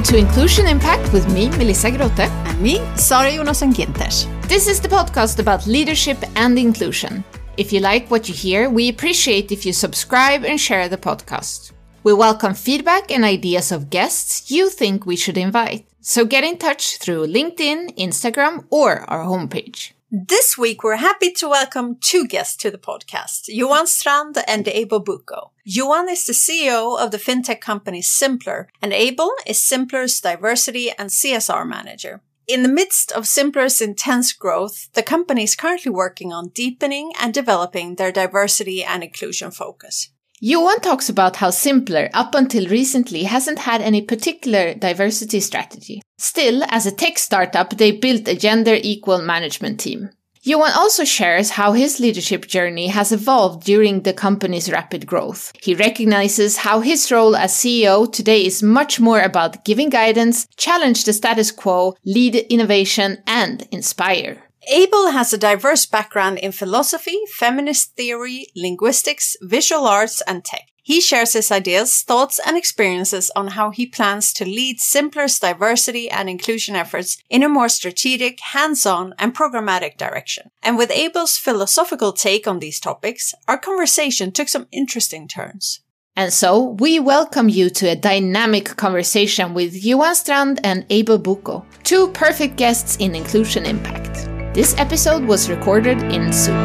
Welcome to Inclusion Impact with me, Melissa Grote. And me, Sara Jonasson Ginters. This is the podcast about leadership and inclusion. If you like what you hear, we appreciate if you subscribe and share the podcast. We welcome feedback and ideas of guests you think we should invite. So get in touch through LinkedIn, Instagram, or our homepage. This week, we're happy to welcome two guests to the podcast, Johan Strand and Abel Bucco. Johan is the CEO of the fintech company Simpler, and Abel is Simpler's diversity and CSR manager. In the midst of Simpler's intense growth, the company is currently working on deepening and developing their diversity and inclusion focus. Johan talks about how Simpler, up until recently, hasn't had any particular diversity strategy. Still, as a tech startup, they built a gender equal management team. Johan also shares how his leadership journey has evolved during the company's rapid growth. He recognizes how his role as CEO today is much more about giving guidance, challenge the status quo, lead innovation, and inspire. Abel has a diverse background in philosophy, feminist theory, linguistics, visual arts, and tech. He shares his ideas, thoughts, and experiences on how he plans to lead Simpler's diversity and inclusion efforts in a more strategic, hands-on, and programmatic direction. And with Abel's philosophical take on these topics, our conversation took some interesting turns. And so we welcome you to a dynamic conversation with Johan Strand and Abel Bucco, two perfect guests in Inclusion Impact. This episode was recorded in Zoom.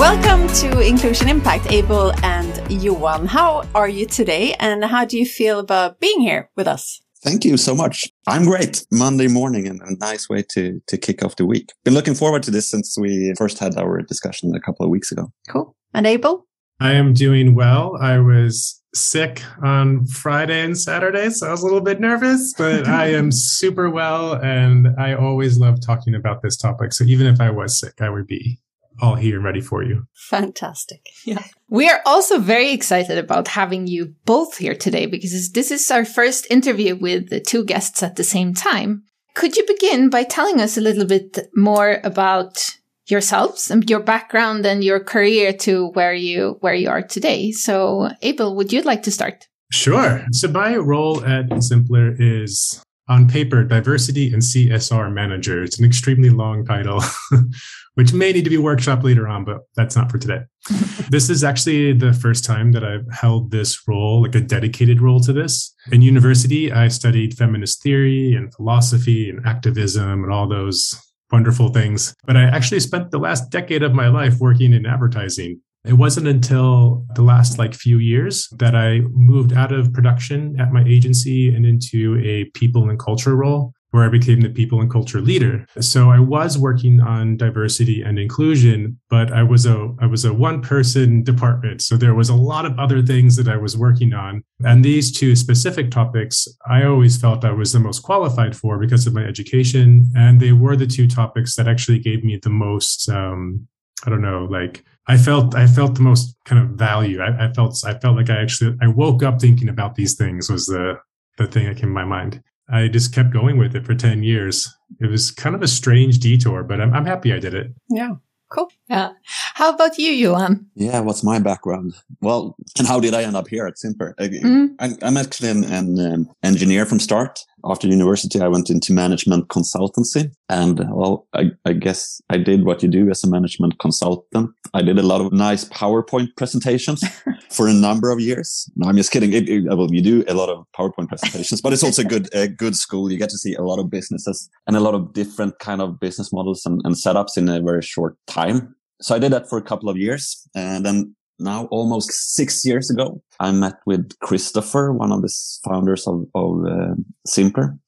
Welcome to Inclusion Impact, Abel and Johan. How are you today and how do you feel about being here with us? Thank you so much. I'm great. Monday morning and a nice way to, to kick off the week. Been looking forward to this since we first had our discussion a couple of weeks ago. Cool. And Abel? I am doing well. I was sick on Friday and Saturday, so I was a little bit nervous, but I am super well. And I always love talking about this topic. So even if I was sick, I would be all here and ready for you. Fantastic. Yeah. We are also very excited about having you both here today because this is our first interview with the two guests at the same time. Could you begin by telling us a little bit more about yourselves and your background and your career to where you where you are today. So, Abel, would you like to start? Sure. So, my role at Simpler is on paper diversity and CSR manager. It's an extremely long title, which may need to be workshop later on, but that's not for today. this is actually the first time that I've held this role, like a dedicated role to this. In university, I studied feminist theory and philosophy and activism and all those wonderful things. But I actually spent the last decade of my life working in advertising. It wasn't until the last like few years that I moved out of production at my agency and into a people and culture role where I became the people and culture leader. So I was working on diversity and inclusion, but I was a I was a one person department. So there was a lot of other things that I was working on. And these two specific topics, I always felt I was the most qualified for because of my education. And they were the two topics that actually gave me the most um, I don't know, like I felt I felt the most kind of value. I, I felt I felt like I actually I woke up thinking about these things was the the thing that came to my mind. I just kept going with it for 10 years. It was kind of a strange detour, but I'm, I'm happy I did it. Yeah. Cool. Yeah. How about you, Johan? Yeah. What's my background? Well, and how did I end up here at Simpler? Mm. I'm actually an, an um, engineer from start. After university, I went into management consultancy and well, I, I, guess I did what you do as a management consultant. I did a lot of nice PowerPoint presentations for a number of years. No, I'm just kidding. It, it, well, you do a lot of PowerPoint presentations, but it's also good, a good school. You get to see a lot of businesses and a lot of different kind of business models and, and setups in a very short time. So I did that for a couple of years and then now almost six years ago, I met with Christopher, one of the founders of, of uh.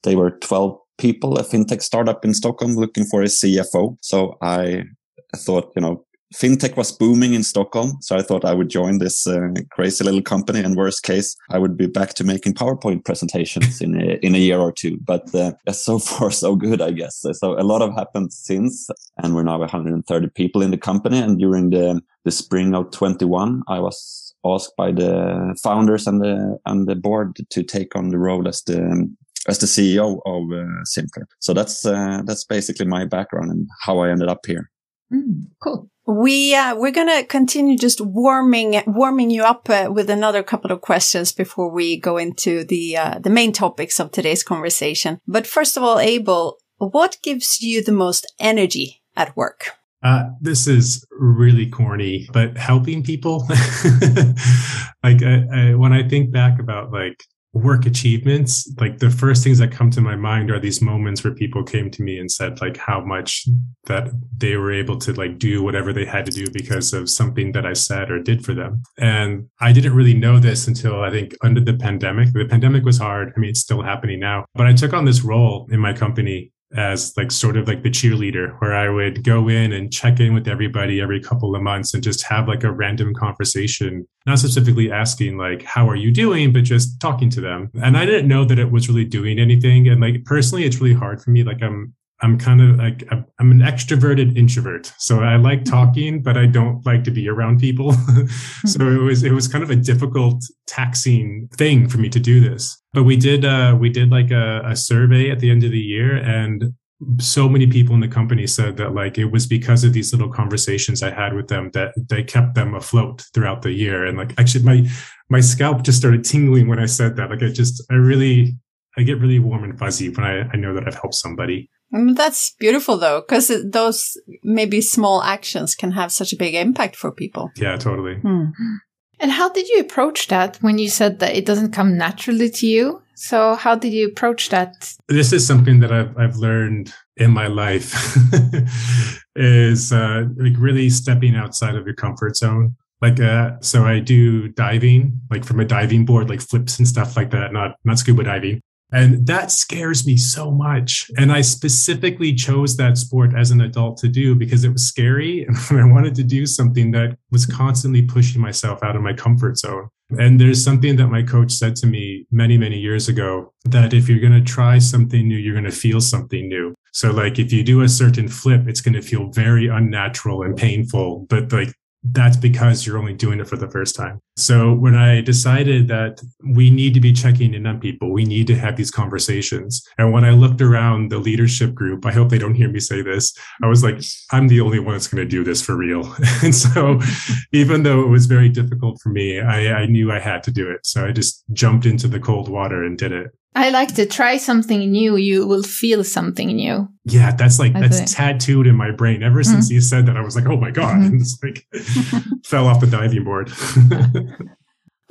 They were 12 people, a fintech startup in Stockholm looking for a CFO. So I thought, you know, fintech was booming in Stockholm. So I thought I would join this uh, crazy little company. And worst case, I would be back to making PowerPoint presentations in a, in a year or two. But uh, so far, so good, I guess. So a lot have happened since. And we're now 130 people in the company. And during the, the spring of 21, I was asked by the founders and the, and the board to take on the role as the, as the CEO of uh, Simpler. So that's, uh, that's basically my background and how I ended up here. Mm, cool. We uh, we're gonna continue just warming warming you up uh, with another couple of questions before we go into the uh, the main topics of today's conversation. But first of all, Abel, what gives you the most energy at work? Uh, this is really corny, but helping people. like I, I, when I think back about like work achievements like the first things that come to my mind are these moments where people came to me and said like how much that they were able to like do whatever they had to do because of something that i said or did for them. And i didn't really know this until i think under the pandemic. The pandemic was hard. I mean it's still happening now. But i took on this role in my company as like sort of like the cheerleader where I would go in and check in with everybody every couple of months and just have like a random conversation, not specifically asking like, how are you doing, but just talking to them. And I didn't know that it was really doing anything. And like personally, it's really hard for me. Like I'm I'm kind of like I'm an extroverted introvert. So I like mm-hmm. talking, but I don't like to be around people. so it was it was kind of a difficult, taxing thing for me to do this. But we did uh, we did like a, a survey at the end of the year, and so many people in the company said that like it was because of these little conversations I had with them that they kept them afloat throughout the year. And like actually my my scalp just started tingling when I said that. Like I just I really I get really warm and fuzzy when I, I know that I've helped somebody. Mm, that's beautiful though, because those maybe small actions can have such a big impact for people. Yeah, totally. Hmm. And how did you approach that when you said that it doesn't come naturally to you? So how did you approach that? This is something that I've, I've learned in my life is uh, like really stepping outside of your comfort zone. Like, uh, so I do diving, like from a diving board, like flips and stuff like that, not, not scuba diving. And that scares me so much. And I specifically chose that sport as an adult to do because it was scary and I wanted to do something that was constantly pushing myself out of my comfort zone. And there's something that my coach said to me many, many years ago that if you're going to try something new, you're going to feel something new. So like if you do a certain flip, it's going to feel very unnatural and painful, but like that's because you're only doing it for the first time. So when I decided that we need to be checking in on people, we need to have these conversations. And when I looked around the leadership group, I hope they don't hear me say this. I was like, I'm the only one that's going to do this for real. and so even though it was very difficult for me, I, I knew I had to do it. So I just jumped into the cold water and did it. I like to try something new. You will feel something new. Yeah, that's like I that's think. tattooed in my brain. Ever mm-hmm. since you said that, I was like, oh my god, mm-hmm. it's like fell off the diving board.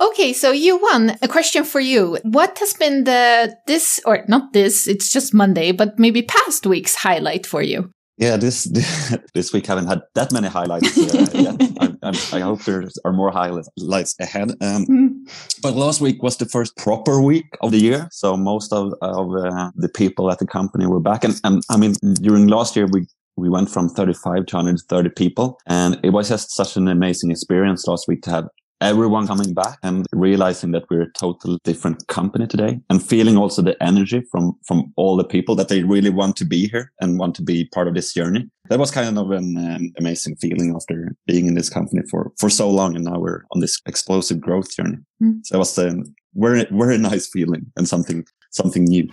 okay, so Johan. a question for you. What has been the this or not this? It's just Monday, but maybe past week's highlight for you? Yeah, this this week haven't had that many highlights uh, yet. I, I, I, hope there are more highlights ahead. Um, mm. But last week was the first proper week of the year, so most of of uh, the people at the company were back. And, and I mean, during last year we we went from 35 to 130 people, and it was just such an amazing experience last week to have everyone coming back and realizing that we're a total different company today and feeling also the energy from from all the people that they really want to be here and want to be part of this journey. That was kind of an um, amazing feeling after being in this company for for so long and now we're on this explosive growth journey. Mm. so it was a very very nice feeling and something something new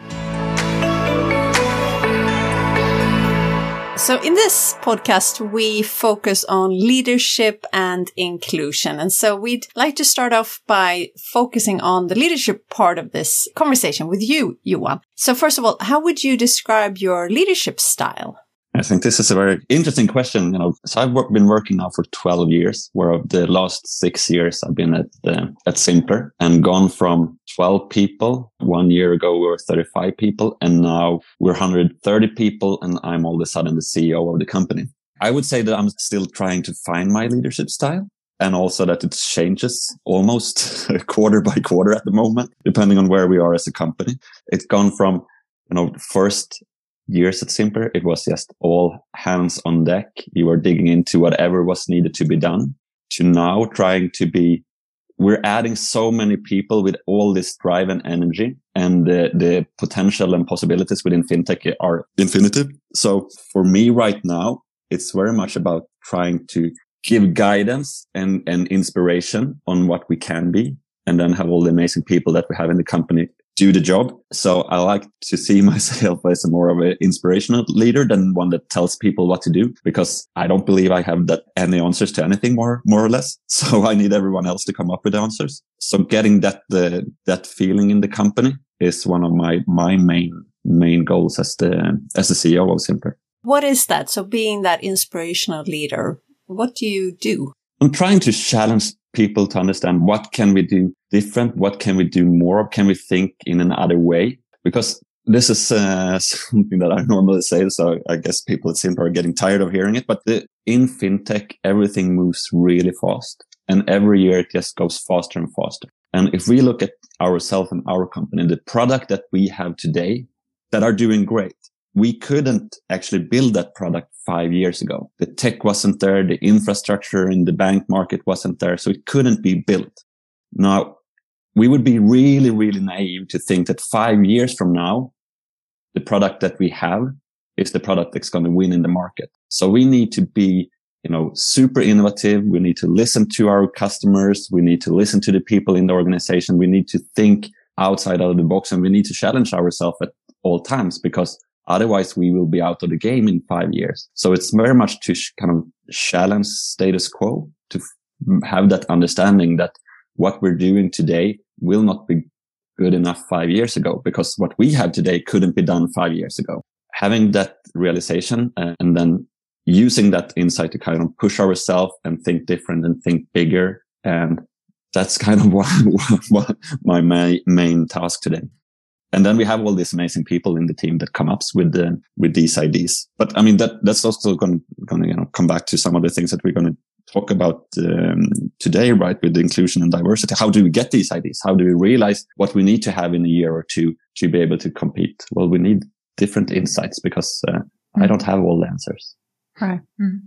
So, in this podcast, we focus on leadership and inclusion. And so, we'd like to start off by focusing on the leadership part of this conversation with you, Johan. So, first of all, how would you describe your leadership style? I think this is a very interesting question. You know, so I've been working now for 12 years, where of the last six years I've been at uh, at Simpler and gone from 12 people. One year ago we were 35 people, and now we're 130 people, and I'm all of a sudden the CEO of the company. I would say that I'm still trying to find my leadership style. And also that it changes almost quarter by quarter at the moment, depending on where we are as a company. It's gone from you know, first years at Simpler, it was just all hands on deck. You were digging into whatever was needed to be done to now trying to be, we're adding so many people with all this drive and energy and the, the potential and possibilities within fintech are infinitive. So for me right now, it's very much about trying to give guidance and, and inspiration on what we can be and then have all the amazing people that we have in the company do the job. So I like to see myself as a more of an inspirational leader than one that tells people what to do because I don't believe I have that any answers to anything more, more or less. So I need everyone else to come up with answers. So getting that, the, that feeling in the company is one of my, my main, main goals as the, as the CEO of Simpler. What is that? So being that inspirational leader, what do you do? I'm trying to challenge people to understand what can we do different? What can we do more? Can we think in another way? Because this is uh, something that I normally say. So I guess people at Simpler are getting tired of hearing it, but the, in fintech, everything moves really fast and every year it just goes faster and faster. And if we look at ourselves and our company, the product that we have today that are doing great, we couldn't actually build that product five years ago. The tech wasn't there. The infrastructure in the bank market wasn't there. So it couldn't be built. Now we would be really, really naive to think that five years from now, the product that we have is the product that's going to win in the market. So we need to be, you know, super innovative. We need to listen to our customers. We need to listen to the people in the organization. We need to think outside of the box and we need to challenge ourselves at all times because Otherwise, we will be out of the game in five years. So it's very much to sh- kind of challenge status quo to f- have that understanding that what we're doing today will not be good enough five years ago because what we have today couldn't be done five years ago. Having that realization uh, and then using that insight to kind of push ourselves and think different and think bigger. And that's kind of what, what my main, main task today. And then we have all these amazing people in the team that come up with the, with these ideas. But I mean, that, that's also going going to, you know, come back to some of the things that we're going to talk about um, today, right? With inclusion and diversity. How do we get these ideas? How do we realize what we need to have in a year or two to be able to compete? Well, we need different insights because uh, I don't have all the answers. Right. Mm.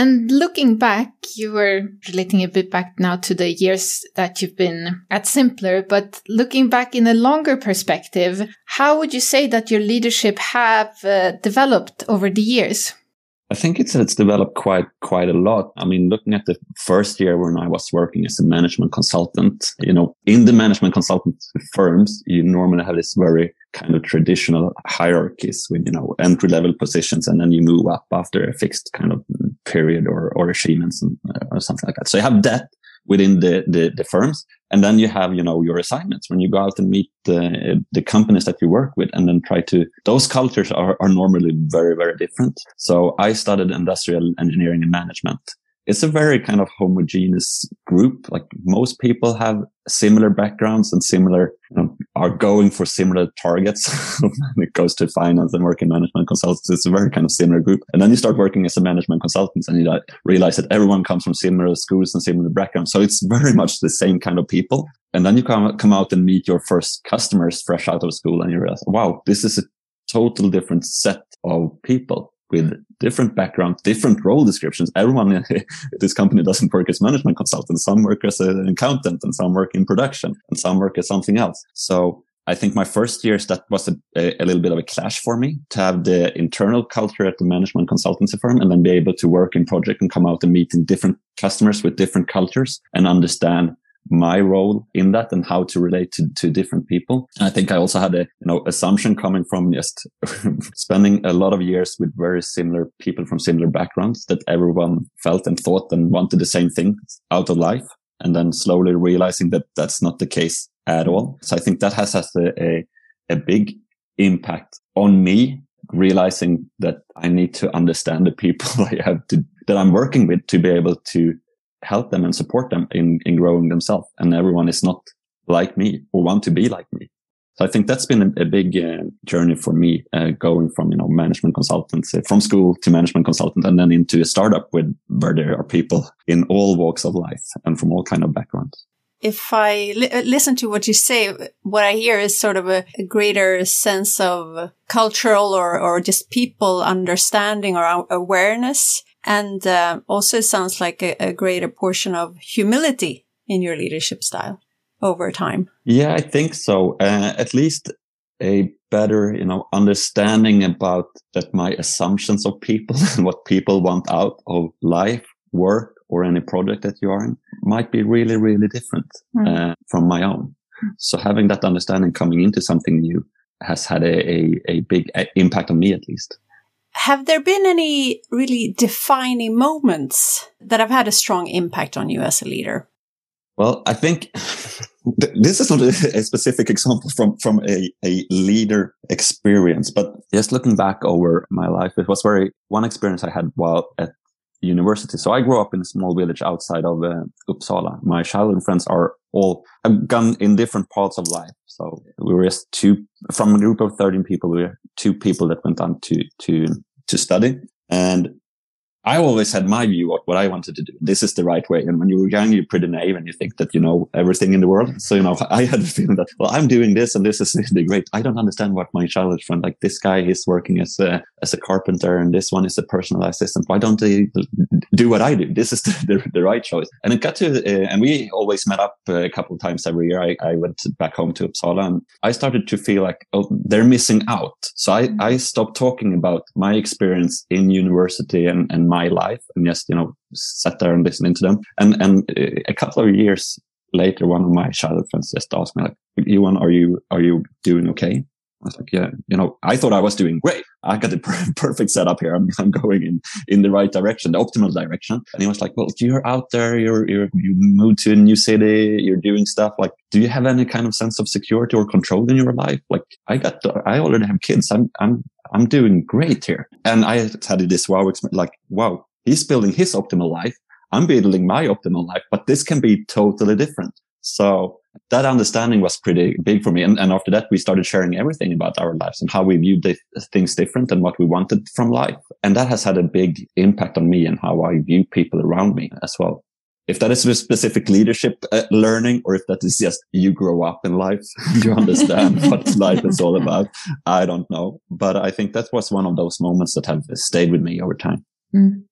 And looking back, you were relating a bit back now to the years that you've been at Simpler, but looking back in a longer perspective, how would you say that your leadership have uh, developed over the years? I think it's it's developed quite quite a lot. I mean, looking at the first year when I was working as a management consultant, you know, in the management consultant firms, you normally have this very kind of traditional hierarchies with you know entry level positions, and then you move up after a fixed kind of period or or achievements and, uh, or something like that. So you have that within the, the, the firms. And then you have, you know, your assignments when you go out and meet the, the companies that you work with and then try to, those cultures are, are normally very, very different. So I studied industrial engineering and management it's a very kind of homogeneous group. Like most people have similar backgrounds and similar, you know, are going for similar targets it goes to finance and working management consultants. It's a very kind of similar group. And then you start working as a management consultant and you realize that everyone comes from similar schools and similar backgrounds. So it's very much the same kind of people. And then you come, come out and meet your first customers fresh out of school and you realize, wow, this is a total different set of people with different backgrounds, different role descriptions. Everyone in this company doesn't work as management consultants. Some work as an accountant and some work in production and some work as something else. So I think my first years, that was a, a, little bit of a clash for me to have the internal culture at the management consultancy firm and then be able to work in project and come out and meet in different customers with different cultures and understand my role in that and how to relate to, to different people. I think I also had a, you know, assumption coming from just spending a lot of years with very similar people from similar backgrounds that everyone felt and thought and wanted the same thing out of life. And then slowly realizing that that's not the case at all. So I think that has, has a, a, a big impact on me realizing that I need to understand the people I have to, that I'm working with to be able to help them and support them in, in growing themselves. And everyone is not like me or want to be like me. So I think that's been a, a big uh, journey for me, uh, going from, you know, management consultants uh, from school to management consultant and then into a startup with where there are people in all walks of life and from all kind of backgrounds. If I li- uh, listen to what you say, what I hear is sort of a, a greater sense of cultural or, or just people understanding or awareness and uh, also sounds like a, a greater portion of humility in your leadership style over time. Yeah, I think so. Uh, at least a better, you know, understanding about that my assumptions of people and what people want out of life, work, or any project that you are in might be really, really different mm. uh, from my own. So having that understanding coming into something new has had a, a, a big impact on me at least. Have there been any really defining moments that have had a strong impact on you as a leader? Well, I think this is not a, specific example from, from a, a leader experience, but just looking back over my life, it was very one experience I had while at university. So I grew up in a small village outside of uh, Uppsala. My childhood friends are all gone in different parts of life. So we were just two from a group of 13 people. We were two people that went on to, to, to study. And I always had my view of what I wanted to do. This is the right way. And when you were young, you're pretty naive and you think that you know everything in the world. So, you know, I had the feeling that, well, I'm doing this and this is really great. I don't understand what my childhood friend, like this guy is working as a, as a carpenter and this one is a personal assistant. Why don't they do what I do? This is the, the, the right choice. And it got to, uh, and we always met up a couple of times every year. I, I went back home to Uppsala and I started to feel like, oh, they're missing out. So I, I stopped talking about my experience in university and, and my life and just, you know, sat there and listening to them. And, and uh, a couple of years later, one of my childhood friends just asked me like, Johan, are you, are you doing okay? I was like, yeah, you know, I thought I was doing great. I got the per- perfect setup here. I'm, I'm going in, in the right direction, the optimal direction. And he was like, well, you're out there, you're, you're, you moved to a new city, you're doing stuff. Like, do you have any kind of sense of security or control in your life? Like, I got, I already have kids. I'm, I'm, I'm doing great here. And I had this wow, experience, like, wow, he's building his optimal life. I'm building my optimal life, but this can be totally different. So that understanding was pretty big for me. And, and after that, we started sharing everything about our lives and how we viewed the, things different and what we wanted from life. And that has had a big impact on me and how I view people around me as well. If that is a specific leadership uh, learning or if that is just you grow up in life, you understand what life is all about. I don't know. But I think that was one of those moments that have stayed with me over time. Mm.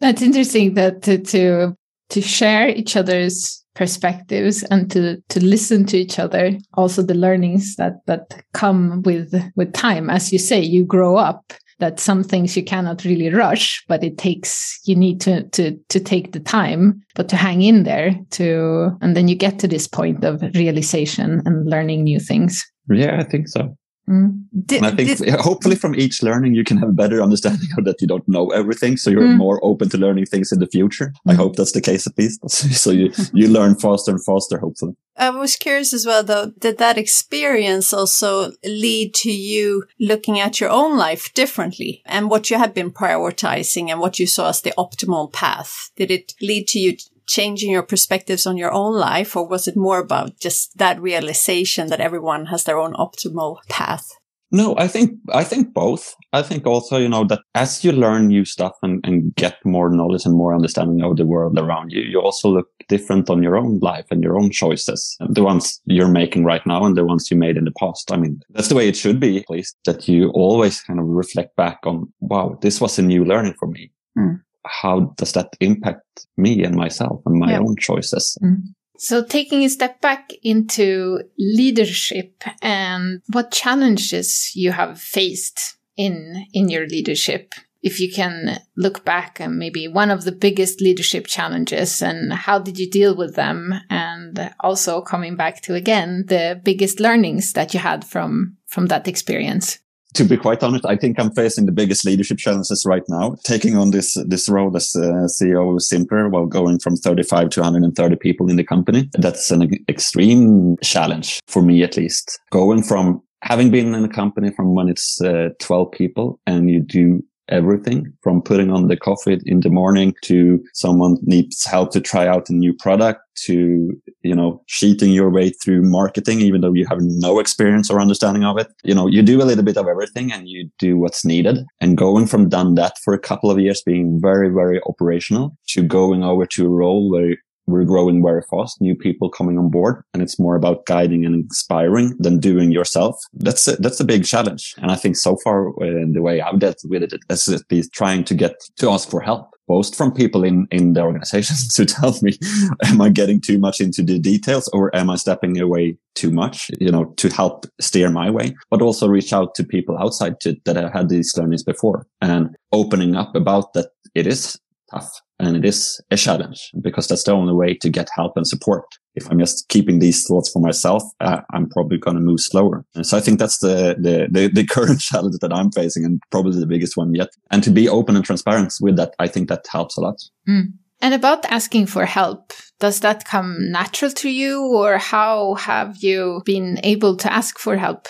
That's interesting that to, to to share each other's perspectives and to to listen to each other also the learnings that that come with with time as you say you grow up that some things you cannot really rush but it takes you need to to to take the time but to hang in there to and then you get to this point of realization and learning new things. Yeah i think so Mm. Did, and I think did, hopefully from each learning you can have a better understanding of that you don't know everything, so you're mm. more open to learning things in the future. Mm. I hope that's the case at least. so you you learn faster and faster, hopefully. I was curious as well, though. Did that experience also lead to you looking at your own life differently and what you had been prioritizing and what you saw as the optimal path? Did it lead to you changing your perspectives on your own life, or was it more about just that realization that everyone has their own optimal path? No, I think I think both. I think also, you know, that as you learn new stuff and, and get more knowledge and more understanding of the world around you, you also look different on your own life and your own choices. The ones you're making right now and the ones you made in the past. I mean, that's the way it should be, at least, that you always kind of reflect back on, wow, this was a new learning for me. Mm how does that impact me and myself and my yeah. own choices? Mm. So, taking a step back into leadership and what challenges you have faced in in your leadership, if you can look back and maybe one of the biggest leadership challenges and how did you deal with them, and also coming back to again the biggest learnings that you had from from that experience to be quite honest, I think I'm facing the biggest leadership challenges right now, taking on this this role as uh, CEO of Simpler while going from 35 to 130 people in the company. That's an extreme challenge for me, at least. Going from having been in a company from when it's uh, 12 people and you do everything from putting on the coffee in the morning to someone needs help to try out a new product to, you know, cheating your way through marketing, even though you have no experience or understanding of it. You know, you do a little bit of everything and you do what's needed and going from done that for a couple of years being very, very operational to going over to a role where we're growing very fast, new people coming on board, and it's more about guiding and inspiring than doing yourself. That's a, that's a big challenge. And I think so far, uh, the way I've dealt with it is at least trying to get to ask for help, both from people in, in the organizations to tell me, am I getting too much into the details or am I stepping away too much, you know, to help steer my way, but also reach out to people outside to, that have had these learnings before and opening up about that it is tough And it is a challenge because that's the only way to get help and support. If I'm just keeping these thoughts for myself, uh, I'm probably going to move slower. And so I think that's the, the, the, the, current challenge that I'm facing and probably the biggest one yet. And to be open and transparent with that, I think that helps a lot. Mm. And about asking for help, does that come natural to you or how have you been able to ask for help?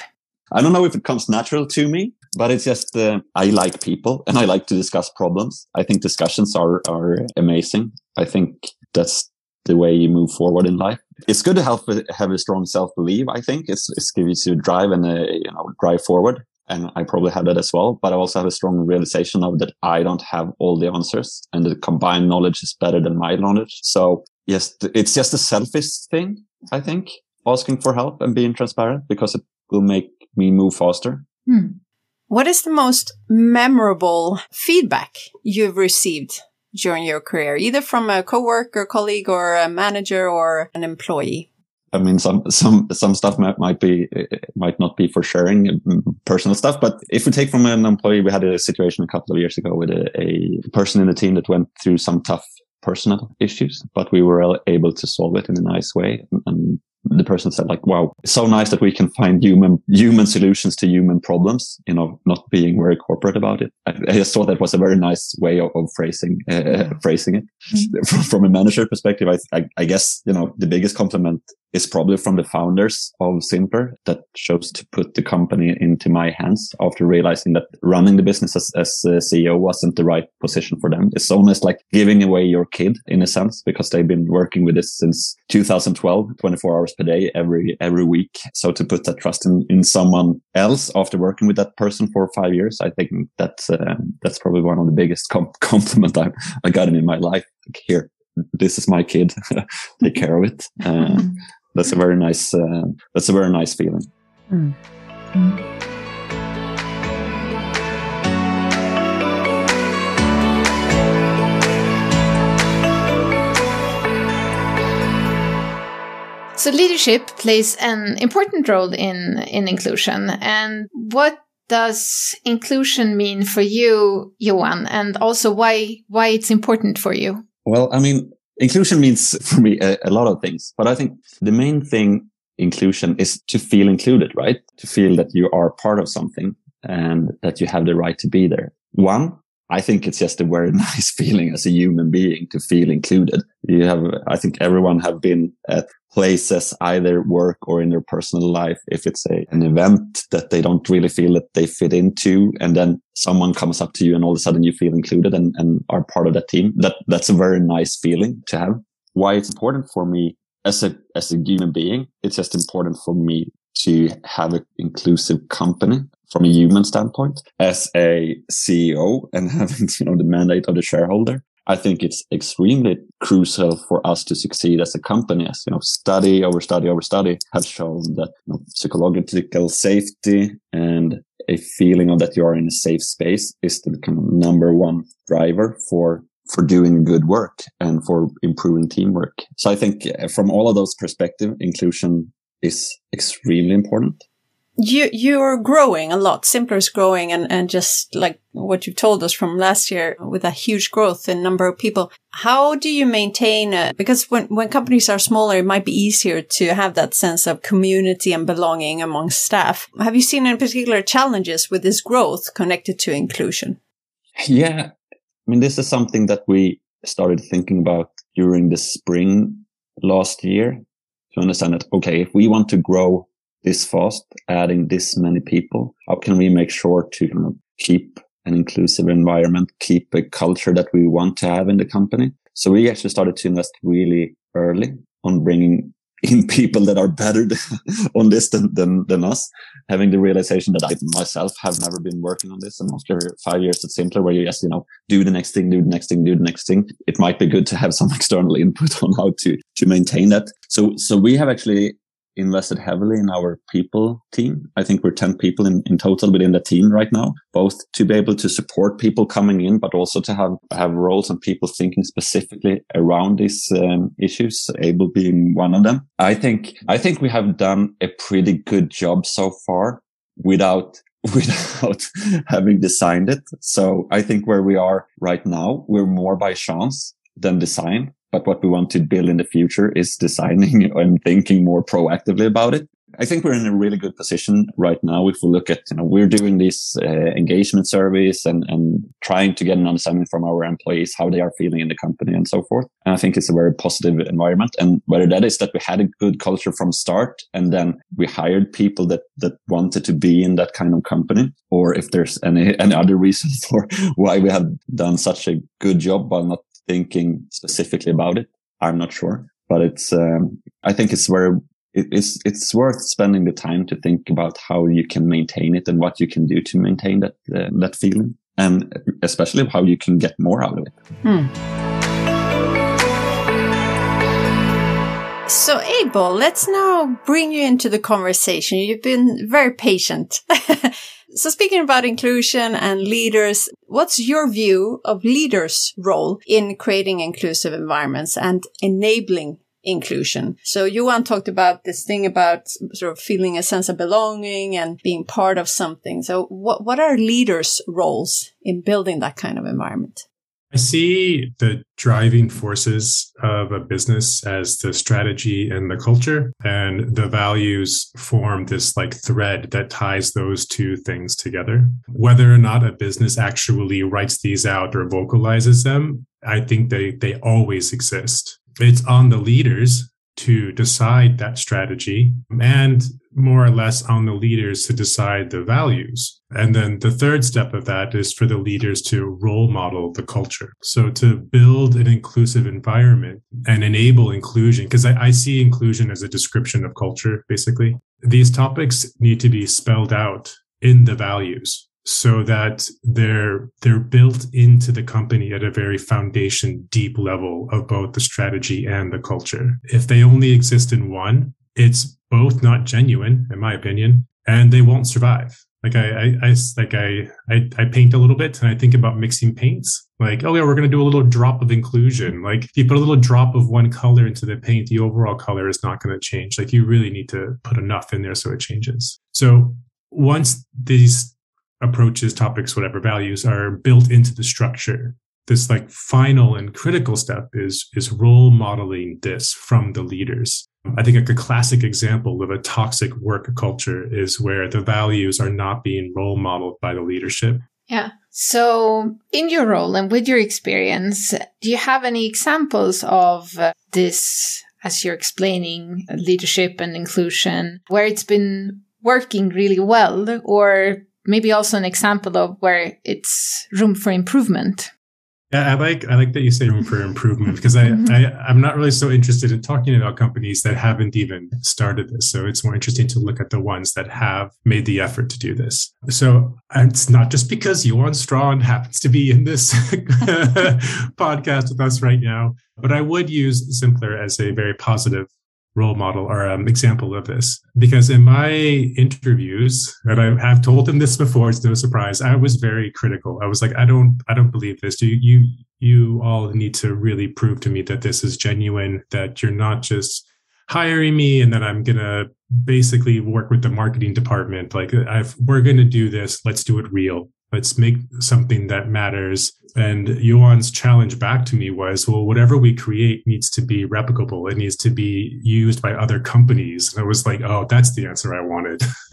I don't know if it comes natural to me, but it's just uh, I like people and I like to discuss problems. I think discussions are are amazing. I think that's the way you move forward in life. It's good to have have a strong self belief. I think it's it's gives you drive and uh, you know drive forward and I probably have that as well. But I also have a strong realization of that I don't have all the answers, and the combined knowledge is better than my knowledge. So yes, it's just a selfish thing. I think asking for help and being transparent because it will make me move faster. Hmm. What is the most memorable feedback you've received during your career, either from a coworker, colleague, or a manager or an employee? I mean, some some some stuff might, might be might not be for sharing mm, personal stuff, but if we take from an employee, we had a situation a couple of years ago with a, a person in the team that went through some tough personal issues, but we were able to solve it in a nice way and the person said like, wow, it's so nice that we can find human, human solutions to human problems, you know, not being very corporate about it. I, I just thought that was a very nice way of, of phrasing, uh, phrasing it mm-hmm. from, from, a manager perspective. I, I, I guess, you know, the biggest compliment is probably from the founders of Simpler that chose to put the company into my hands after realizing that running the business as, as CEO wasn't the right position for them. It's almost like giving away your kid in a sense because they've been working with this since 2012, 24 hours per day, every, every week. So to put that trust in, in someone else after working with that person for five years, I think that's, uh, that's probably one of the biggest com- compliment I, I got in my life. Like, here, this is my kid. Take care of it. Uh, that's a very nice uh, that's a very nice feeling. Mm. Mm. So leadership plays an important role in in inclusion. And what does inclusion mean for you, Johan, and also why why it's important for you? Well, I mean, inclusion means for me a, a, lot of things, but I think the main thing inclusion is to feel included, right? To feel that you are part of something and that you have the right to be there. One, I think it's just a very nice feeling as a human being to feel included. You have, I think everyone have been at places, either work or in their personal life. If it's a, an event that they don't really feel that they fit into, and then someone comes up to you and all of a sudden you feel included and, and are part of that team. That, that's a very nice feeling to have. Why it's important for me as a, as a human being. It's just important for me to have an inclusive company from a human standpoint as a CEO and having, you know, the mandate of the shareholder. I think it's extremely crucial for us to succeed as a company. As you know, study over study over study have shown that you know, psychological safety and a feeling of that you are in a safe space is the kind of number one driver for for doing good work and for improving teamwork. So I think uh, from all of those perspectives, inclusion is extremely important you you're growing a lot. Simpler is growing, and and just like what you told us from last year, with a huge growth in number of people. How do you maintain? A, because when when companies are smaller, it might be easier to have that sense of community and belonging among staff. Have you seen any particular challenges with this growth connected to inclusion? Yeah, I mean, this is something that we started thinking about during the spring last year to understand that okay, if we want to grow this fast, adding this many people? How can we make sure to you know, keep an inclusive environment, keep a culture that we want to have in the company? So we actually started to invest really early on bringing in people that are better on this than, than, than us, having the realization that I myself have never been working on this. And after five years at Simpler, where you just, you know, do the next thing, do the next thing, do the next thing, it might be good to have some external input on how to, to maintain that. So, so we have actually invested heavily in our people team. I think we're 10 people in, in total within the team right now, both to be Abel to support people coming in, but also to have, have roles and people thinking specifically around these um, issues, able being one of them. I think, I think we have done a pretty good job so far without without having designed it. So I think where we are right now, we're more by chance than design. But what we want to build in the future is designing and thinking more proactively about it. I think we're in a really good position right now. If we look at, you know, we're doing these uh, engagement surveys and, and trying to get an understanding from our employees, how they are feeling in the company and so forth. And I think it's a very positive environment. And whether that is that we had a good culture from start and then we hired people that, that wanted to be in that kind of company, or if there's any, any other reason for why we have done such a good job while not thinking specifically about it. I'm not sure, but it's, um, I think it's very it's it's worth spending the time to think about how you can maintain it and what you can do to maintain that uh, that feeling, and especially how you can get more out of it. Hmm. So, Abel, let's now bring you into the conversation. You've been very patient. so, speaking about inclusion and leaders, what's your view of leaders' role in creating inclusive environments and enabling inclusion. So Johan talked about this thing about sort of feeling a sense of belonging and being part of something. So what, what are leaders' roles in building that kind of environment? I see the driving forces of a business as the strategy and the culture and the values form this like thread that ties those two things together. Whether or not a business actually writes these out or vocalizes them, I think they, they always exist it's on the leaders to decide that strategy and more or less on the leaders to decide the values. And then the third step of that is for the leaders to role model the culture. So to build an inclusive environment and enable inclusion, because I, I, see inclusion as a description of culture, basically. These topics need to be spelled out in the values so that they're they're built into the company at a very foundation deep level of both the strategy and the culture if they only exist in one it's both not genuine in my opinion and they won't survive like I, I, I like I, I, I paint a little bit and I think about mixing paints. Like, oh yeah, we're gonna do a little drop of inclusion. Like, if you put a little drop of one color into the paint, the overall color is not gonna change. Like, you really need to put enough in there so it changes. So once these approaches, topics, whatever values are built into the structure. This like final and critical step is, is role modeling this from the leaders. I think like a classic example of a toxic work culture is where the values are not being role modeled by the leadership. Yeah. So, in your role and with your experience, do you have any examples of uh, this as you're explaining leadership and inclusion where it's been working really well or maybe also an example of where it's room for improvement. Yeah, I like I like that you say room for improvement because I, mm-hmm. I I'm not really so interested in talking about companies that haven't even started this. So it's more interesting to look at the ones that have made the effort to do this. So it's not just because Johan Strand happens to be in this podcast with us right now, but I would use Simpler as a very positive role model or um, example of this. Because in my interviews and i have told them this before it's no surprise i was very critical. I was like i don't i don't believe this. You you you all need to really prove to me that this is genuine that you're not just hiring me and then i'm gonna basically work with the marketing department. Like I've, we're gonna do this let's do it real. Let's make something that matters. And Johan's challenge back to me was, well, whatever we create needs to be replicable. It needs to be used by other companies. And I was like, oh, that's the answer I wanted.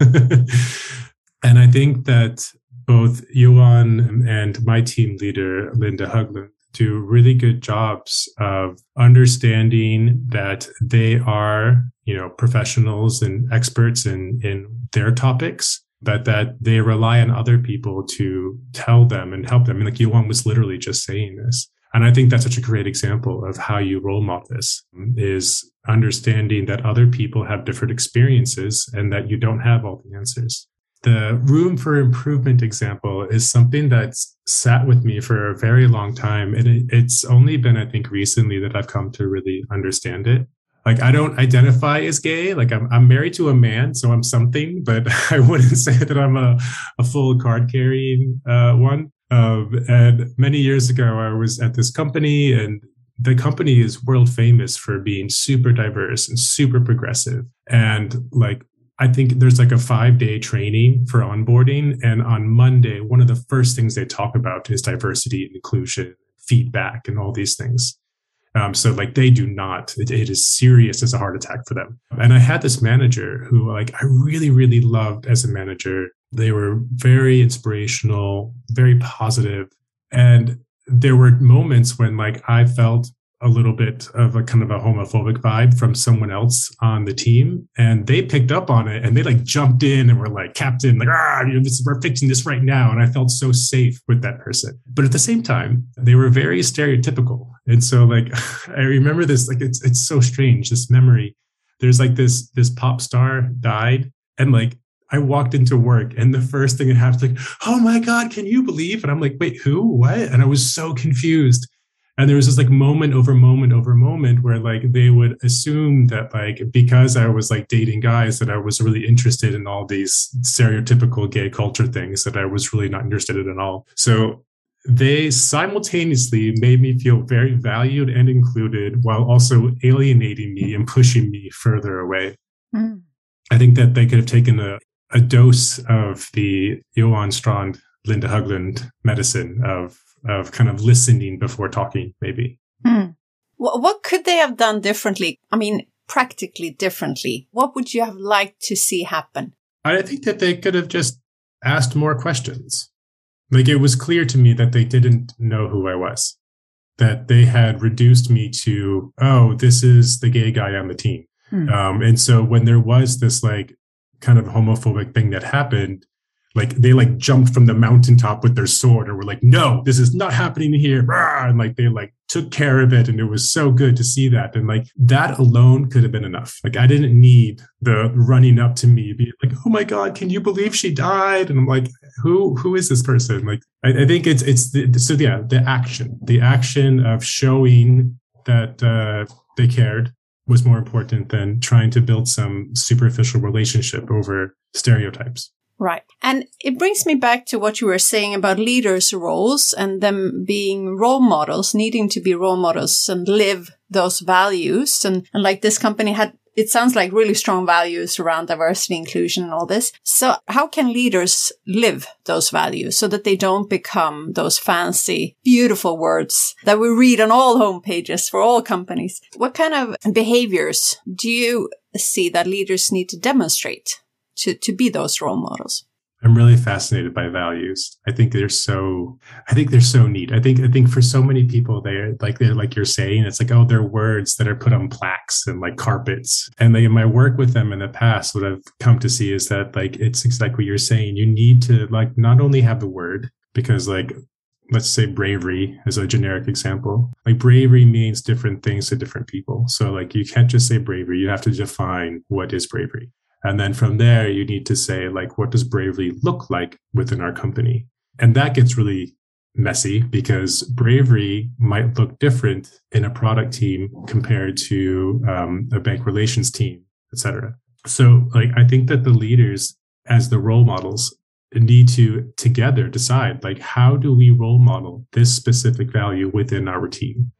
and I think that both Yuan and my team leader, Linda Hugland, do really good jobs of understanding that they are, you know, professionals and experts in, in their topics but that they rely on other people to tell them and help them. I mean, like Johan was literally just saying this. And I think that's such a great example of how you role model this is understanding that other people have different experiences and that you don't have all the answers. The room for improvement example is something that's sat with me for a very long time. And it's only been, I think, recently that I've come to really understand it like I don't identify as gay. Like I'm, I'm married to a man, so I'm something, but I wouldn't say that I'm a, a full card carrying uh, one. Um, and many years ago, I was at this company, and the company is world famous for being super diverse and super progressive. And like, I think there's like a five day training for onboarding. And on Monday, one of the first things they talk about is diversity and inclusion, feedback, and all these things. Um, so like they do not, it, it is serious as a heart attack for them. And I had this manager who like I really, really loved as a manager. They were very inspirational, very positive. And there were moments when like I felt a little bit of a kind of a homophobic vibe from someone else on the team and they picked up on it and they like jumped in and were like captain like ah you know, this, we're fixing this right now and i felt so safe with that person but at the same time they were very stereotypical and so like i remember this like it's it's so strange this memory there's like this this pop star died and like I walked into work and the first thing that happened, like, oh my God, can you believe? And I'm like, wait, who? What? And I was so confused and there was this like moment over moment over moment where like they would assume that like because i was like dating guys that i was really interested in all these stereotypical gay culture things that i was really not interested in at all so they simultaneously made me feel very valued and included while also alienating me and pushing me further away mm. i think that they could have taken a, a dose of the johan strand linda Hugland medicine of of kind of listening before talking, maybe. Hmm. What could they have done differently? I mean, practically differently. What would you have liked to see happen? I think that they could have just asked more questions. Like it was clear to me that they didn't know who I was, that they had reduced me to, oh, this is the gay guy on the team. Hmm. Um, and so when there was this like kind of homophobic thing that happened, like they like jumped from the mountaintop with their sword and were like no this is not happening here. And like they like took care of it and it was so good to see that. And like that alone could have been enough. Like i didn't need the running up to me be like oh my god can you believe she died? And i'm like who who is this person? Like i, I think it's it's the, so yeah the action. The action of showing that uh they cared was more important than trying to build some superficial relationship over stereotypes Right. And it brings me back to what you were saying about leaders' roles and them being role models, needing to be role models and live those values. And, and like this company had, it sounds like really strong values around diversity, inclusion and all this. So how can leaders live those values so that they don't become those fancy, beautiful words that we read on all homepages for all companies? What kind of behaviors do you see that leaders need to demonstrate to, to be those role models. I'm really fascinated by values. I think they're so, I think they're so neat. I think, I think for so many people, they're like, they're like you're saying, it's like, oh, they're words that are put on plaques and like carpets. And like in my work with them in the past, what I've come to see is that like, it's exactly what you're saying. You need to like not only have the word because like, let's say bravery as a generic example. Like bravery means different things to different people. So like you can't just say bravery. You have to define what is bravery. And then from there, you need to say, like, what does bravery look like within our company? And that gets really messy because bravery might look different in a product team compared to um, a bank relations team, etc. So, like, I think that the leaders, as the role models, need to together decide, like, how do we role model this specific value within our team?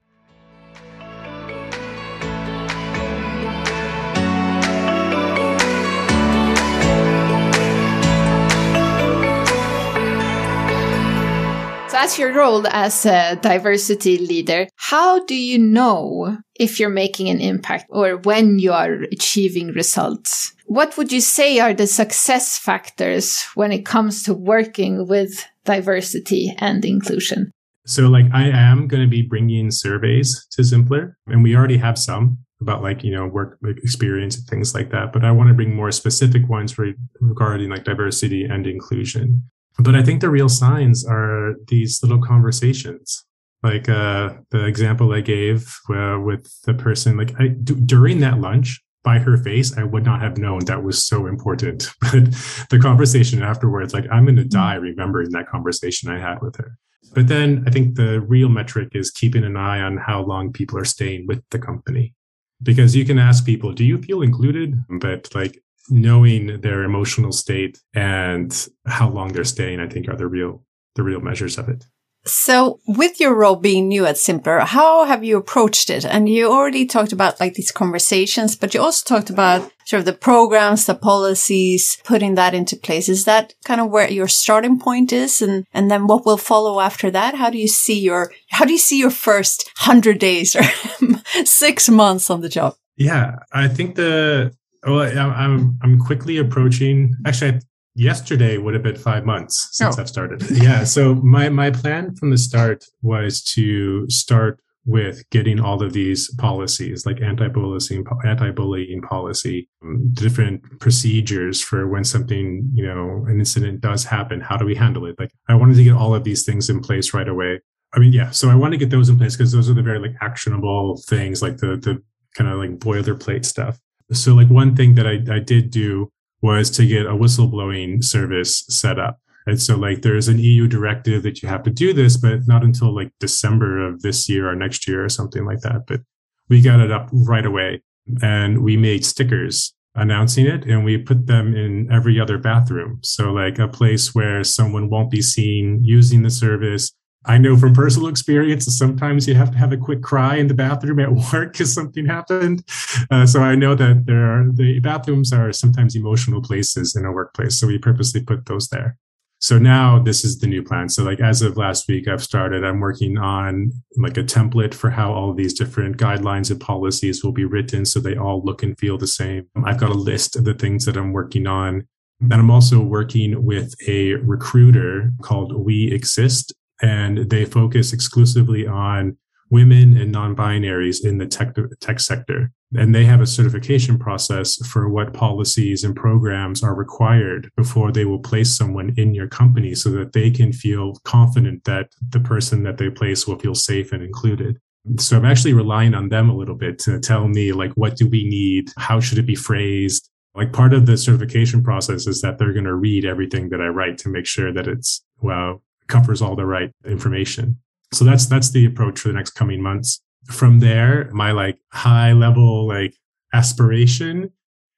That's your role as a diversity leader. How do you know if you're making an impact or when you are achieving results? What would you say are the success factors when it comes to working with diversity and inclusion? So, like, I am going to be bringing surveys to Zimpler, and we already have some about like you know work experience and things like that but i want to bring more specific ones regarding like diversity and inclusion but I think the real signs are these little conversations. Like uh, the example I gave uh, with the person, like I, d- during that lunch, by her face, I would not have known that was so important. But the conversation afterwards, like I'm going to die remembering that conversation I had with her. But then I think the real metric is keeping an eye on how long people are staying with the company. Because you can ask people, do you feel included? But like knowing their emotional state and how long they're staying, I think are the real the real measures of it. So with your role being new at Zimpler, how have you approached it? And you already talked about like these conversations, but you also talked about sort of the programs, the policies, putting that into place. Is that kind of where your starting point is? And, and then what will follow after that? How do you see your, how do you see your first hundred days or six months on the job? Yeah, I think the, well, I'm, I'm quickly approaching, actually, yesterday would have been five months since oh. I've started. Yeah. So my my plan from the start was to start with getting all of these policies like anti-bullying anti-bullying policy um, different procedures for when something you know an incident does happen how do we handle it like i wanted to get all of these things in place right away i mean yeah so i want to get those in place because those are the very like actionable things like the the kind of like boilerplate stuff so like one thing that i, I did do was to get a whistleblowing service set up. And so like there's an EU directive that you have to do this, but not until like December of this year or next year or something like that. But we got it up right away and we made stickers announcing it and we put them in every other bathroom. So like a place where someone won't be seen using the service I know from personal experience that sometimes you have to have a quick cry in the bathroom at work because something happened. Uh, so I know that there are the bathrooms are sometimes emotional places in a workplace. So we purposely put those there. So now this is the new plan. So like as of last week, I've started, I'm working on like a template for how all these different guidelines and policies will be written. So they all look and feel the same. I've got a list of the things that I'm working on. And I'm also working with a recruiter called We Exist and they focus exclusively on women and non-binaries in the tech, tech sector. And they have a certification process for what policies and programs are required before they will place someone in your company so that they can feel confident that the person that they place will feel safe and included. So I'm actually relying on them a little bit to tell me like, what do we need? How should it be phrased? Like part of the certification process is that they're going to read everything that I write to make sure that it's, well, covers all the right information. So that's that's the approach for the next coming months. From there, my like high level like aspiration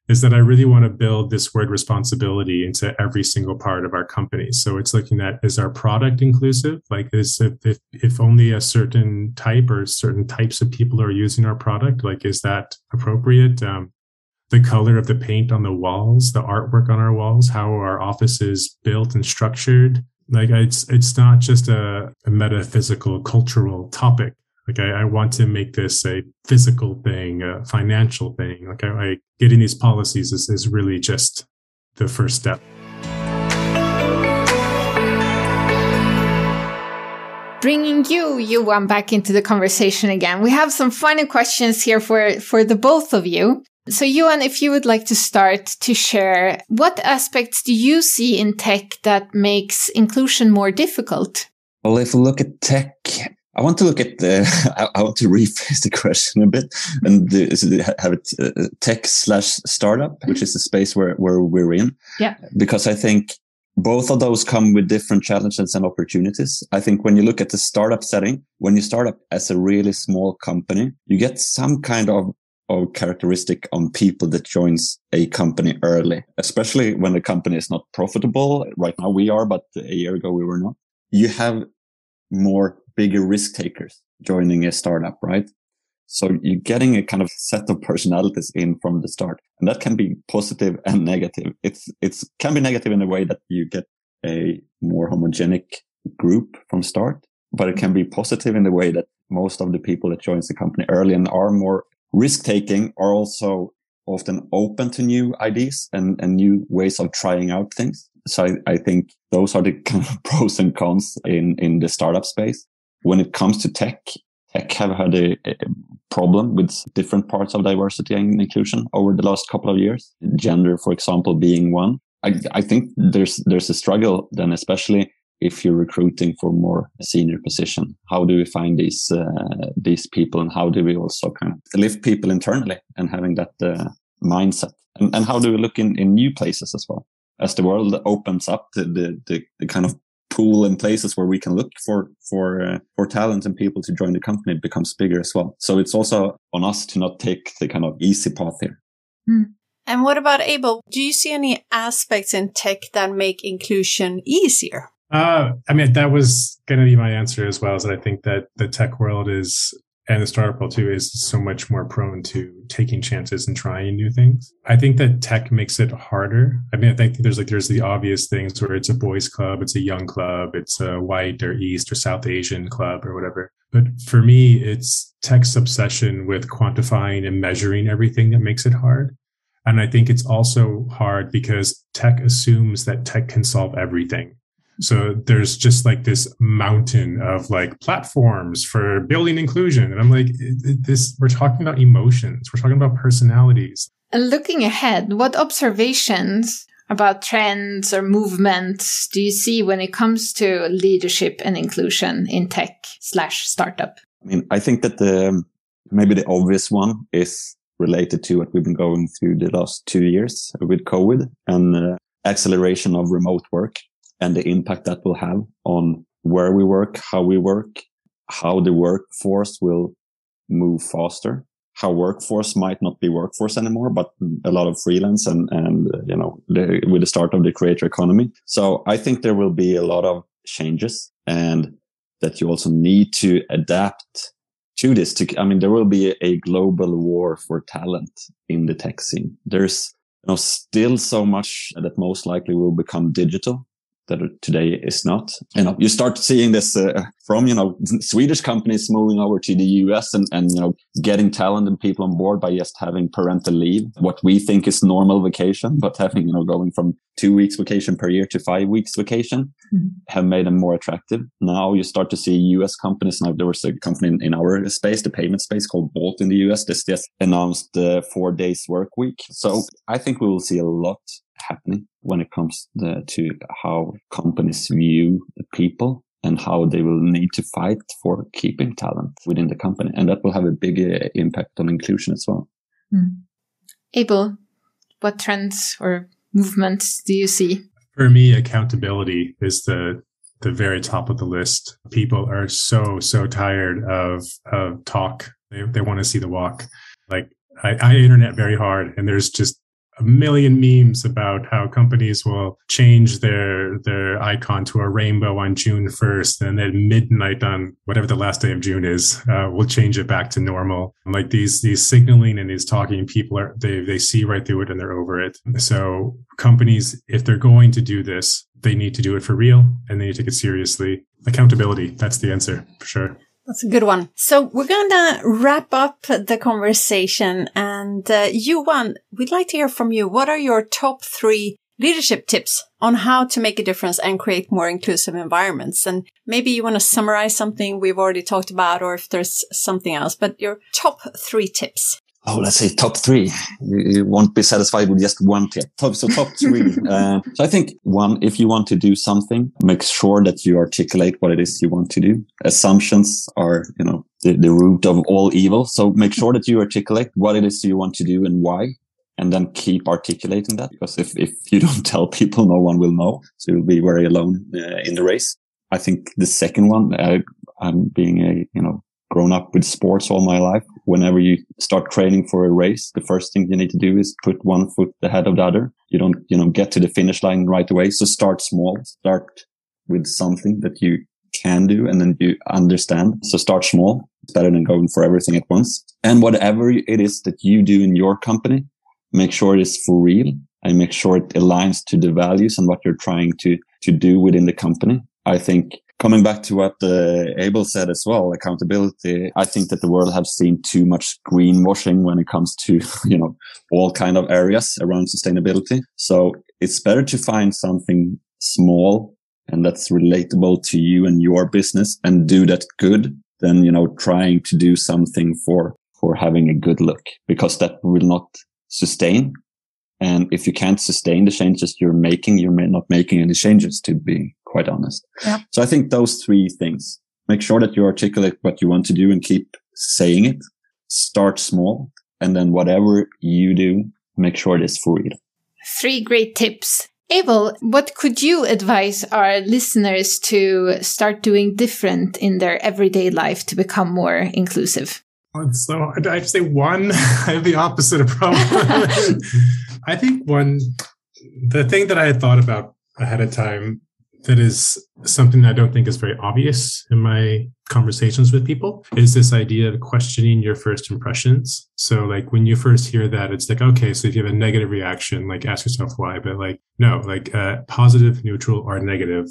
is that I really want to build this word responsibility into every single part of our company. So it's looking at is our product inclusive? Like is if, if, if only a certain type or certain types of people are using our product, like is that appropriate? Um, the color of the paint on the walls, the artwork on our walls, how our office is built and structured, like it's it's not just a, a metaphysical cultural topic. Like I, I, want to make this a physical thing a financial thing. Like I, I getting these policies is, is really just the first step. Bringing you you one back into the conversation again. We have some final questions here for for the both of you so, Johan, if you would like to start to share, what aspects do you see in tech that makes inclusion more difficult? Well, if we look at tech, I want to look at the, I, want to rephrase the question a bit and the, have it uh, tech slash startup, which is the space where, where we're in. Yeah. Because I think both of those come with different challenges and opportunities. I think when you look at the startup setting, when you start up as a really small company, you get some kind of or characteristic on people that joins a company early, especially when the company is not profitable. Right now we are, but a year ago we were not. You have more bigger risk takers joining a startup, right? So you're getting a kind of set of personalities in from the start. And that can be positive and negative. It's, it's can be negative in a way that you get a more homogenic group from start, but it can be positive in the way that most of the people that joins the company early and are more risk taking are also often open to new ideas and, and new ways of trying out things. So I, I think those are the kind of pros and cons in, in the startup space. When it comes to tech, tech have had a, a, problem with different parts of diversity and inclusion over the last couple of years. Gender, for example, being one. I, I think there's there's a struggle then, especially if you're recruiting for more senior position how do we find these uh, these people and how do we also kind of lift people internally and having that uh, mindset? And, and how do we look in, in new places as well? As the world opens up the, the, the, the kind of pool and places where we can look for for uh, for talent and people to join the company becomes bigger as well. So it's also on us to not take the kind of easy path here. Mm. and what about abel? Do you see any aspects in tech that make inclusion easier Uh, I mean, that was going to be my answer as well. Is that I think that the tech world is and the startup world too is so much more prone to taking chances and trying new things. I think that tech makes it harder. I mean, I think there's like there's the obvious things where it's a boys club, it's a young club, it's a white or East or South Asian club or whatever. But for me, it's tech's obsession with quantifying and measuring everything that makes it hard. And I think it's also hard because tech assumes that tech can solve everything. So there's just like this mountain of like platforms for building inclusion. And I'm like, this, we're talking about emotions. We're talking about personalities. And looking ahead, what observations about trends or movements do you see when it comes to leadership and inclusion in tech slash startup? I mean, I think that the, maybe the obvious one is related to what we've been going through the last two years with COVID and uh, acceleration of remote work and the impact that will have on where we work, how we work, how the workforce will move faster, how workforce might not be workforce anymore, but a lot of freelance and, and, uh, you know, the, with the start of the creator economy. So I think there will be a lot of changes and that you also need to adapt to this. To, I mean, there will be a, a global war for talent in the tech scene. There's, you know, still so much that most likely will become digital that today is not. You know, you start seeing this uh, from, you know, Swedish companies moving over to the US and, and, you know, getting talent and people on board by just having parental leave, what we think is normal vacation, but having, you know, going from two weeks vacation per year to five weeks vacation mm-hmm. have made them more attractive. Now you start to see US companies. Now there was a company in, in our space, the payment space called Bolt in the US. This just announced the four days work week. So I think we will see a lot happening when it comes the, to how companies view the people and how they will need to fight for keeping talent within the company. And that will have a big uh, impact on inclusion as well. Mm. Abel, what trends or movements do you see? For me, accountability is the the very top of the list. People are so so tired of of talk. They they want to see the walk. Like I, I internet very hard, and there's just a million memes about how companies will change their their icon to a rainbow on June 1st and then midnight on whatever the last day of June is uh, we'll change it back to normal. Like these these signaling and these talking people are they they see right through it and they're over it. So companies if they're going to do this they need to do it for real and they need to take it seriously. Accountability that's the answer for sure that's a good one. So we're going to wrap up the conversation. And uh, Johan, we'd like to hear from you. What are your top three leadership tips on how to make a difference and create more inclusive environments? And maybe you want to summarize something we've already talked about, or if there's something else, but your top three tips oh, let's say top three. You, won't be satisfied with just one tip. Top, so top three. uh, so I think one, if you want to do something, make sure that you articulate what it is you want to do. Assumptions are, you know, the, the root of all evil. So make sure that you articulate what it is you want to do and why. And then keep articulating that because if, if you don't tell people, no one will know. So you'll be very alone uh, in the race. I think the second one, uh, I'm being a, you know, grown up with sports all my life. Whenever you start training for a race, the first thing you need to do is put one foot ahead of the other. You don't, you know, get to the finish line right away. So start small, start with something that you can do and then you understand. So start small. It's better than going for everything at once. And whatever it is that you do in your company, make sure it is for real and make sure it aligns to the values and what you're trying to, to do within the company. I think coming back to what uh, Abel said as well, accountability. I think that the world has seen too much greenwashing when it comes to, you know, all kind of areas around sustainability. So it's better to find something small and that's relatable to you and your business and do that good than, you know, trying to do something for, for having a good look because that will not sustain. And if you can't sustain the changes you're making, you're not making any changes to be quite honest. Yeah. So I think those three things, make sure that you articulate what you want to do and keep saying it. Start small. And then whatever you do, make sure it is for real. Three great tips. Abel, what could you advise our listeners to start doing different in their everyday life to become more inclusive? So I have to say one. I have the opposite of problem. I think one, the thing that I had thought about ahead of time that is something I don't think is very obvious in my conversations with people is this idea of questioning your first impressions. So like when you first hear that, it's like, okay, so if you have a negative reaction, like ask yourself why, but like, no, like uh, positive, neutral, or negative.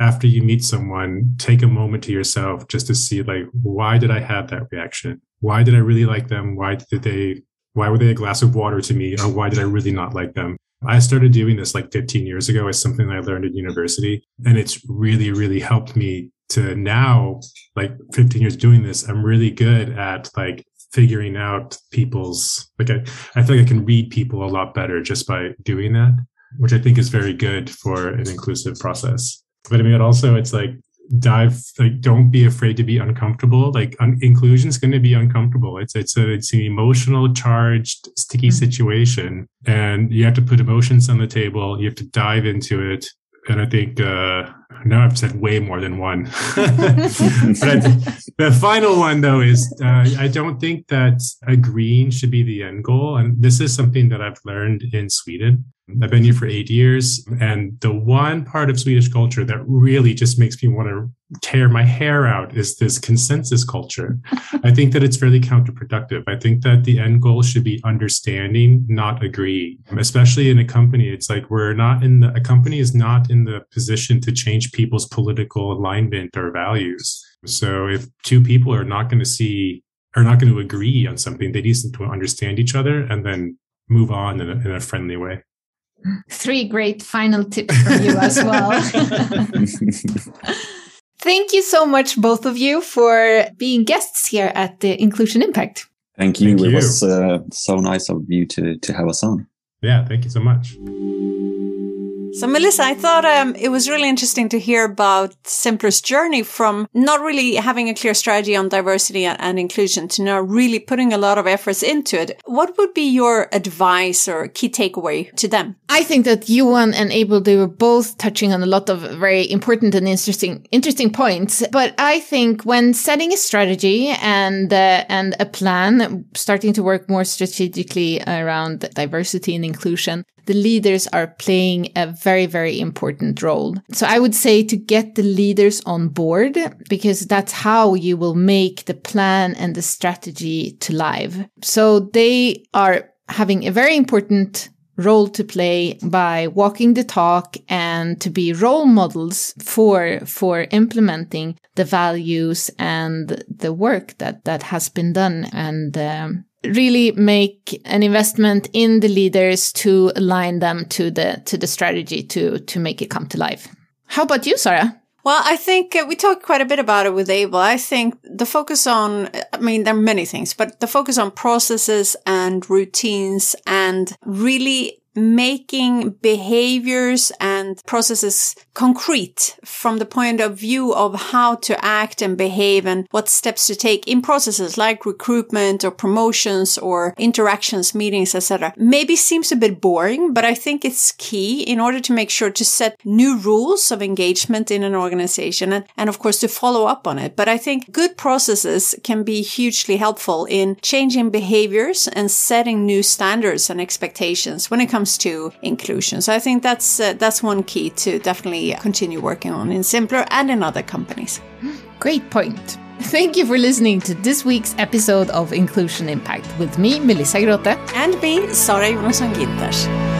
After you meet someone, take a moment to yourself just to see like, why did I have that reaction? Why did I really like them? Why did they, why were they a glass of water to me? Or why did I really not like them? I started doing this like 15 years ago as something I learned in university. And it's really, really helped me to now, like 15 years doing this, I'm really good at like figuring out people's, like I, I feel like I can read people a lot better just by doing that, which I think is very good for an inclusive process. But I mean, also, it's like dive like don't be afraid to be uncomfortable. Like un- inclusion is going to be uncomfortable. It's it's a it's an emotional charged sticky mm-hmm. situation and you have to put emotions on the table. You have to dive into it. And i think uh now i've said way more than one. But the final one though is uh, i don't think that agreeing should be the end goal. And this is something that i've learned in sweden I've been here for eight years. And the one part of Swedish culture that really just makes me want to tear my hair out is this consensus culture. I think that it's fairly counterproductive. I think that the end goal should be understanding, not agree. Especially in a company, it's like we're not in the, a company is not in the position to change people's political alignment or values. So if two people are not going to see, are not going to agree on something, they need to understand each other and then move on in a, in a friendly way. Three great final tips from you as well. Thank you so much, both of you, for being guests here at the Inclusion Impact. Thank you. Thank it you. was uh, so nice of you to, to have us on. Yeah, thank you so much. So, Melissa, I thought um, it was really interesting to hear about Zimpler's journey from not really having a clear strategy on diversity and inclusion to now really putting a lot of efforts into it. What would be your advice or key takeaway to them? I think that Johan and Abel, they were both touching on a lot of very important and interesting, interesting points. But I think when setting a strategy and, uh, and a plan, starting to work more strategically around diversity and inclusion, the leaders are playing a very, very important role. So I would say to get the leaders on board, because that's how you will make the plan and the strategy to live. So they are having a very important role to play by walking the talk and to be role models for for implementing the values and the work that that has been done and um, really make an investment in the leaders to align them to the to the strategy to to make it come to life. How about you, Sarah? Well, I think uh, we talked quite a bit about it with Abel. I think the focus on, I mean, there are many things, but the focus on processes and routines and really making behaviors and processes concrete from the point of view of how to act and behave and what steps to take in processes like recruitment or promotions or interactions, meetings, etc. Maybe seems a bit boring, but I think it's key in order to make sure to set new rules of engagement in an organization and, and of course to follow up on it. But I think good processes can be hugely helpful in changing behaviors and setting new standards and expectations when it comes comes to inclusion. So I think that's uh, that's one key to definitely continue working on in Zimpler and in other companies. Great point. Thank you for listening to this week's episode of Inclusion Impact with me, Melissa Grote. And me, Sara Jonasson Ginters.